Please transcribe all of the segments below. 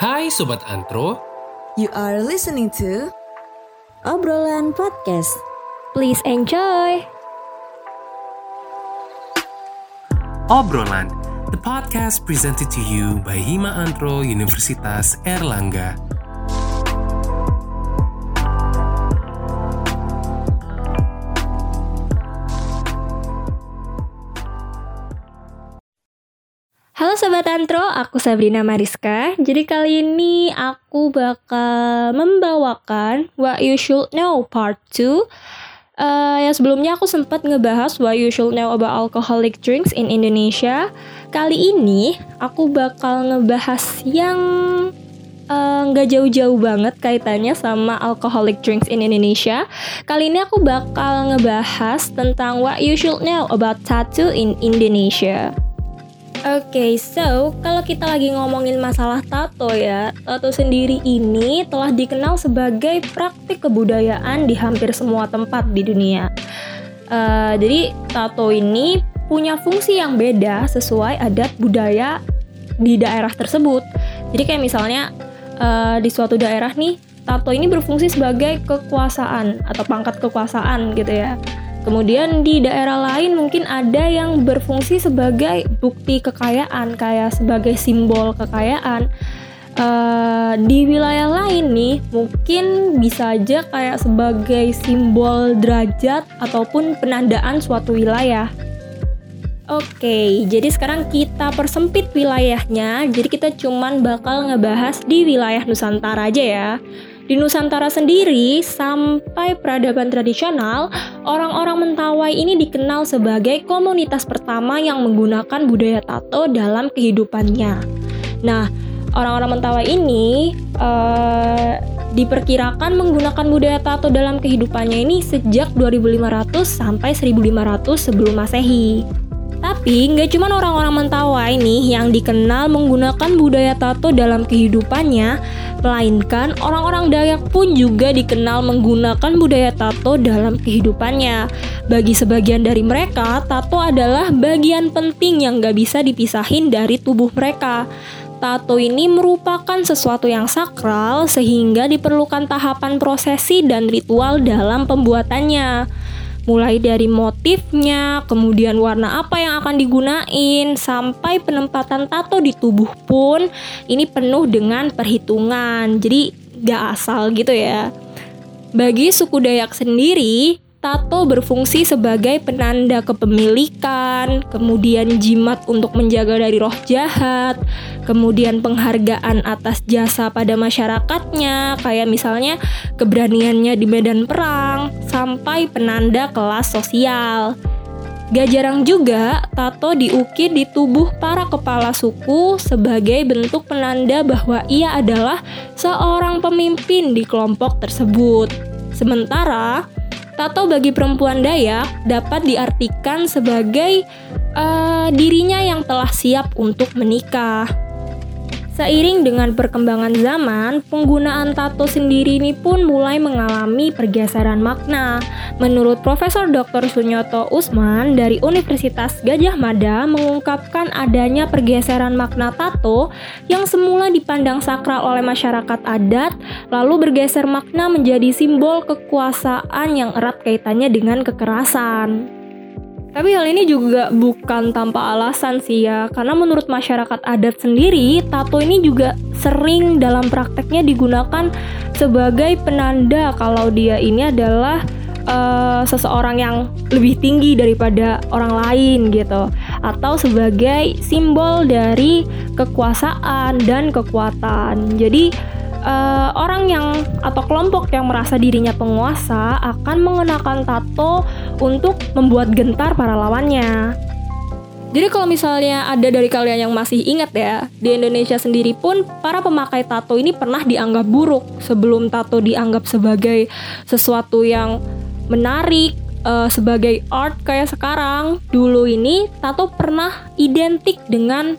Hai Sobat Antro, You are listening to Obrolan Podcast. Please enjoy. Obrolan, the podcast presented to you by Hima Antro Universitas Erlangga. Halo Sobat Antro, aku Sabrina Mariska. Jadi kali ini aku bakal membawakan What You Should Know Part 2 Uh, yang sebelumnya aku sempat ngebahas what you should know about alcoholic drinks in Indonesia. Kali ini aku bakal ngebahas yang eh, nggak uh, jauh-jauh banget kaitannya sama alcoholic drinks in Indonesia. Kali ini aku bakal ngebahas tentang what you should know about tattoo in Indonesia. Oke, okay, so kalau kita lagi ngomongin masalah tato ya, tato sendiri ini telah dikenal sebagai praktik kebudayaan di hampir semua tempat di dunia. Uh, jadi tato ini punya fungsi yang beda sesuai adat budaya di daerah tersebut. Jadi kayak misalnya uh, di suatu daerah nih, tato ini berfungsi sebagai kekuasaan atau pangkat kekuasaan gitu ya. Kemudian di daerah lain mungkin ada yang berfungsi sebagai bukti kekayaan, kayak sebagai simbol kekayaan. Uh, di wilayah lain nih mungkin bisa aja kayak sebagai simbol derajat ataupun penandaan suatu wilayah. Oke, jadi sekarang kita persempit wilayahnya. Jadi kita cuman bakal ngebahas di wilayah Nusantara aja ya. Di Nusantara sendiri, sampai peradaban tradisional, orang-orang Mentawai ini dikenal sebagai komunitas pertama yang menggunakan budaya tato dalam kehidupannya. Nah, orang-orang Mentawai ini uh, diperkirakan menggunakan budaya tato dalam kehidupannya ini sejak 2500 sampai 1500 sebelum Masehi. Tapi nggak cuma orang-orang Mentawai nih yang dikenal menggunakan budaya tato dalam kehidupannya, Melainkan orang-orang Dayak pun juga dikenal menggunakan budaya tato dalam kehidupannya. Bagi sebagian dari mereka, tato adalah bagian penting yang gak bisa dipisahin dari tubuh mereka. Tato ini merupakan sesuatu yang sakral sehingga diperlukan tahapan prosesi dan ritual dalam pembuatannya mulai dari motifnya, kemudian warna apa yang akan digunain, sampai penempatan tato di tubuh pun ini penuh dengan perhitungan. Jadi gak asal gitu ya. Bagi suku Dayak sendiri, Tato berfungsi sebagai penanda kepemilikan, kemudian jimat untuk menjaga dari roh jahat, kemudian penghargaan atas jasa pada masyarakatnya, kayak misalnya keberaniannya di medan perang, sampai penanda kelas sosial. Gak jarang juga tato diukir di tubuh para kepala suku sebagai bentuk penanda bahwa ia adalah seorang pemimpin di kelompok tersebut. Sementara Tato bagi perempuan Dayak dapat diartikan sebagai uh, dirinya yang telah siap untuk menikah. Seiring dengan perkembangan zaman, penggunaan tato sendiri ini pun mulai mengalami pergeseran makna. Menurut Profesor Dr. Sunyoto Usman dari Universitas Gajah Mada mengungkapkan adanya pergeseran makna tato yang semula dipandang sakral oleh masyarakat adat, lalu bergeser makna menjadi simbol kekuasaan yang erat kaitannya dengan kekerasan. Tapi hal ini juga bukan tanpa alasan sih ya, karena menurut masyarakat adat sendiri, tato ini juga sering dalam prakteknya digunakan sebagai penanda kalau dia ini adalah uh, seseorang yang lebih tinggi daripada orang lain gitu, atau sebagai simbol dari kekuasaan dan kekuatan. Jadi uh, orang yang atau kelompok yang merasa dirinya penguasa akan mengenakan tato untuk membuat gentar para lawannya. Jadi kalau misalnya ada dari kalian yang masih ingat ya, di Indonesia sendiri pun para pemakai tato ini pernah dianggap buruk sebelum tato dianggap sebagai sesuatu yang menarik, uh, sebagai art kayak sekarang. Dulu ini tato pernah identik dengan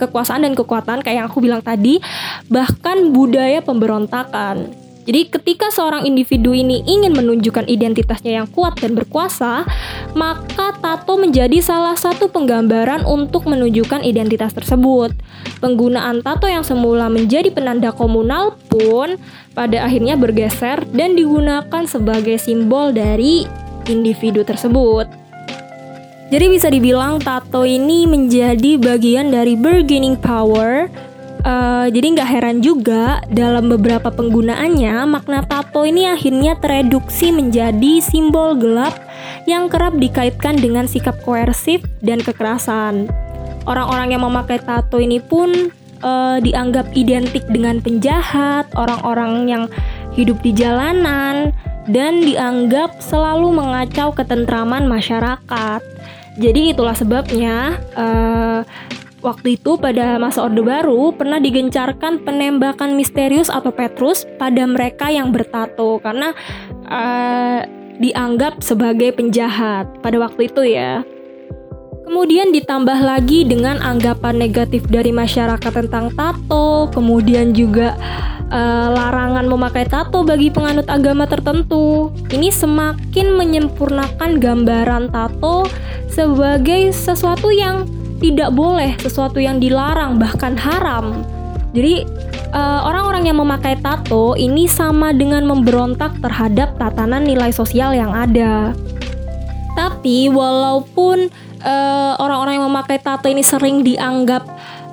kekuasaan dan kekuatan kayak yang aku bilang tadi, bahkan budaya pemberontakan. Jadi ketika seorang individu ini ingin menunjukkan identitasnya yang kuat dan berkuasa, maka tato menjadi salah satu penggambaran untuk menunjukkan identitas tersebut. Penggunaan tato yang semula menjadi penanda komunal pun pada akhirnya bergeser dan digunakan sebagai simbol dari individu tersebut. Jadi bisa dibilang tato ini menjadi bagian dari bargaining power Uh, jadi nggak heran juga dalam beberapa penggunaannya makna tato ini akhirnya tereduksi menjadi simbol gelap yang kerap dikaitkan dengan sikap koersif dan kekerasan. Orang-orang yang memakai tato ini pun uh, dianggap identik dengan penjahat, orang-orang yang hidup di jalanan, dan dianggap selalu mengacau ketentraman masyarakat. Jadi itulah sebabnya uh, Waktu itu pada masa Orde Baru pernah digencarkan penembakan misterius atau Petrus pada mereka yang bertato karena uh, dianggap sebagai penjahat pada waktu itu ya. Kemudian ditambah lagi dengan anggapan negatif dari masyarakat tentang tato, kemudian juga uh, larangan memakai tato bagi penganut agama tertentu. Ini semakin menyempurnakan gambaran tato sebagai sesuatu yang tidak boleh, sesuatu yang dilarang bahkan haram. Jadi uh, orang-orang yang memakai tato ini sama dengan memberontak terhadap tatanan nilai sosial yang ada. Tapi walaupun uh, orang-orang yang memakai tato ini sering dianggap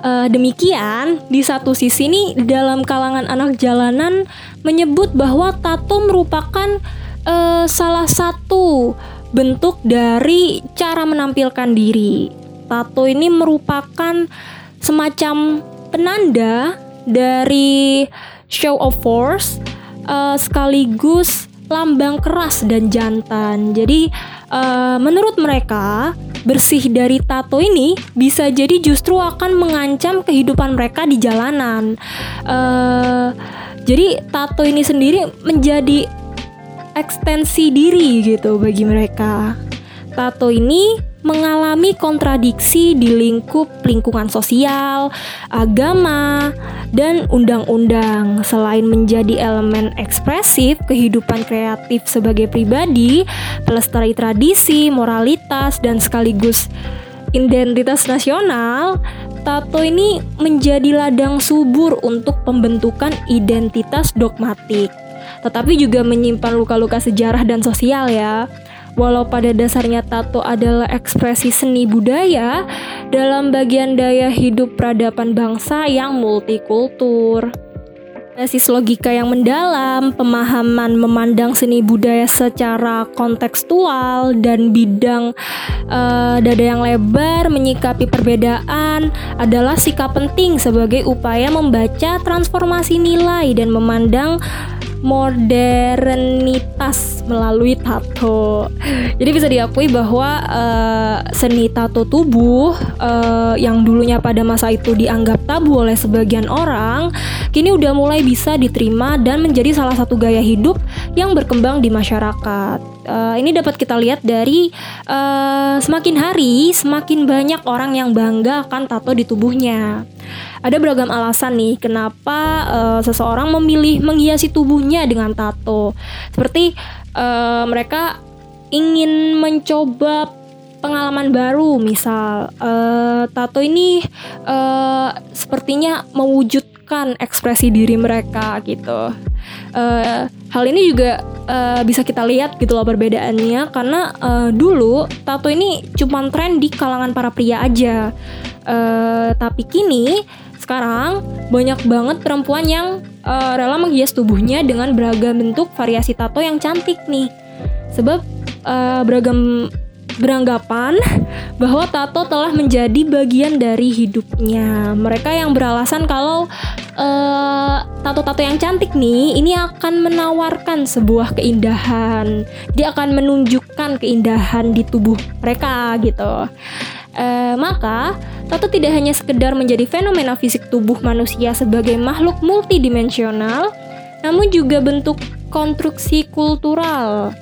uh, demikian, di satu sisi ini dalam kalangan anak jalanan menyebut bahwa tato merupakan uh, salah satu bentuk dari cara menampilkan diri tato ini merupakan semacam penanda dari show of force uh, sekaligus lambang keras dan jantan. Jadi uh, menurut mereka bersih dari tato ini bisa jadi justru akan mengancam kehidupan mereka di jalanan. Uh, jadi tato ini sendiri menjadi ekstensi diri gitu bagi mereka. Tato ini mengalami kontradiksi di lingkup lingkungan sosial, agama, dan undang-undang. Selain menjadi elemen ekspresif kehidupan kreatif sebagai pribadi, pelestari tradisi, moralitas, dan sekaligus identitas nasional, tato ini menjadi ladang subur untuk pembentukan identitas dogmatik. Tetapi juga menyimpan luka-luka sejarah dan sosial ya. Walau pada dasarnya tato adalah ekspresi seni budaya dalam bagian daya hidup peradaban bangsa yang multikultur. Basis logika yang mendalam, pemahaman memandang seni budaya secara kontekstual dan bidang uh, dada yang lebar menyikapi perbedaan adalah sikap penting sebagai upaya membaca transformasi nilai dan memandang modernitas melalui tato. Jadi bisa diakui bahwa uh, seni tato tubuh uh, yang dulunya pada masa itu dianggap tabu oleh sebagian orang, kini udah mulai bisa diterima dan menjadi salah satu gaya hidup yang berkembang di masyarakat. Uh, ini dapat kita lihat dari uh, semakin hari semakin banyak orang yang bangga akan tato di tubuhnya. Ada beragam alasan nih kenapa uh, seseorang memilih menghiasi tubuhnya dengan tato. Seperti uh, mereka ingin mencoba pengalaman baru, misal uh, tato ini uh, sepertinya mewujudkan ekspresi diri mereka gitu. Uh, hal ini juga uh, bisa kita lihat gitu loh perbedaannya karena uh, dulu tato ini cuma tren di kalangan para pria aja. Uh, tapi kini sekarang banyak banget perempuan yang uh, rela menghias tubuhnya dengan beragam bentuk variasi tato yang cantik nih. Sebab uh, beragam beranggapan bahwa tato telah menjadi bagian dari hidupnya. Mereka yang beralasan kalau tato tato-tato yang cantik nih ini akan menawarkan sebuah keindahan. Dia akan menunjukkan keindahan di tubuh mereka gitu. Uh, maka Tato tidak hanya sekedar menjadi fenomena fisik tubuh manusia sebagai makhluk multidimensional, namun juga bentuk konstruksi kultural.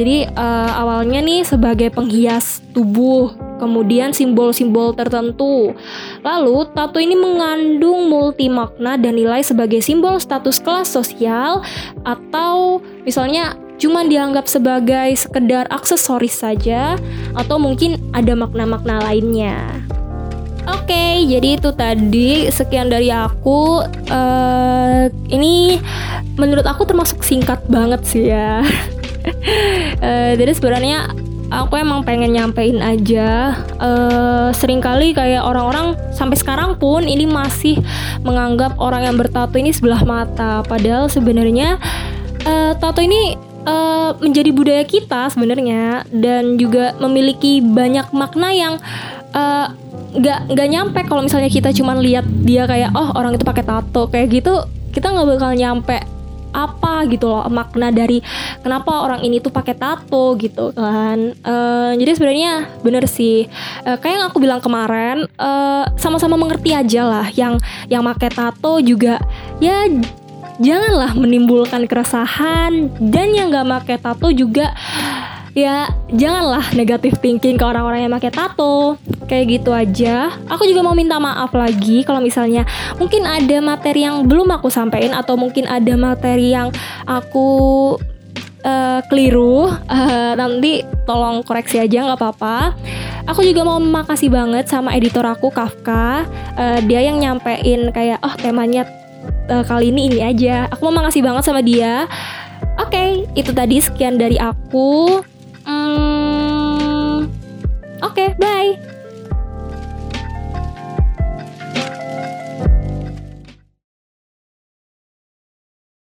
Jadi uh, awalnya nih sebagai penghias tubuh kemudian simbol-simbol tertentu. Lalu, tato ini mengandung multi makna dan nilai sebagai simbol status kelas sosial atau misalnya cuma dianggap sebagai sekedar aksesoris saja atau mungkin ada makna-makna lainnya. Oke, okay, jadi itu tadi sekian dari aku. Uh, ini menurut aku termasuk singkat banget sih ya. uh, jadi sebenarnya aku emang pengen nyampein aja. Uh, sering kali kayak orang-orang sampai sekarang pun ini masih menganggap orang yang bertato ini sebelah mata. Padahal sebenarnya uh, tato ini uh, menjadi budaya kita sebenarnya dan juga memiliki banyak makna yang uh, nggak nggak nyampe kalau misalnya kita cuma lihat dia kayak oh orang itu pakai tato kayak gitu kita nggak bakal nyampe gitu loh makna dari kenapa orang ini tuh pakai tato gitu kan. Uh, jadi sebenarnya bener sih. Uh, kayak yang aku bilang kemarin uh, sama-sama mengerti aja lah yang yang pakai tato juga ya janganlah menimbulkan keresahan. Dan yang nggak pakai tato juga ya janganlah negatif thinking ke orang-orang yang pakai tato. Kayak gitu aja. Aku juga mau minta maaf lagi kalau misalnya mungkin ada materi yang belum aku sampaikan atau mungkin ada materi yang aku uh, keliru. Uh, nanti tolong koreksi aja nggak apa-apa. Aku juga mau makasih banget sama editor aku Kafka. Uh, dia yang nyampein kayak oh temanya uh, kali ini ini aja. Aku mau makasih banget sama dia. Oke, okay, itu tadi sekian dari aku. Okay, bye.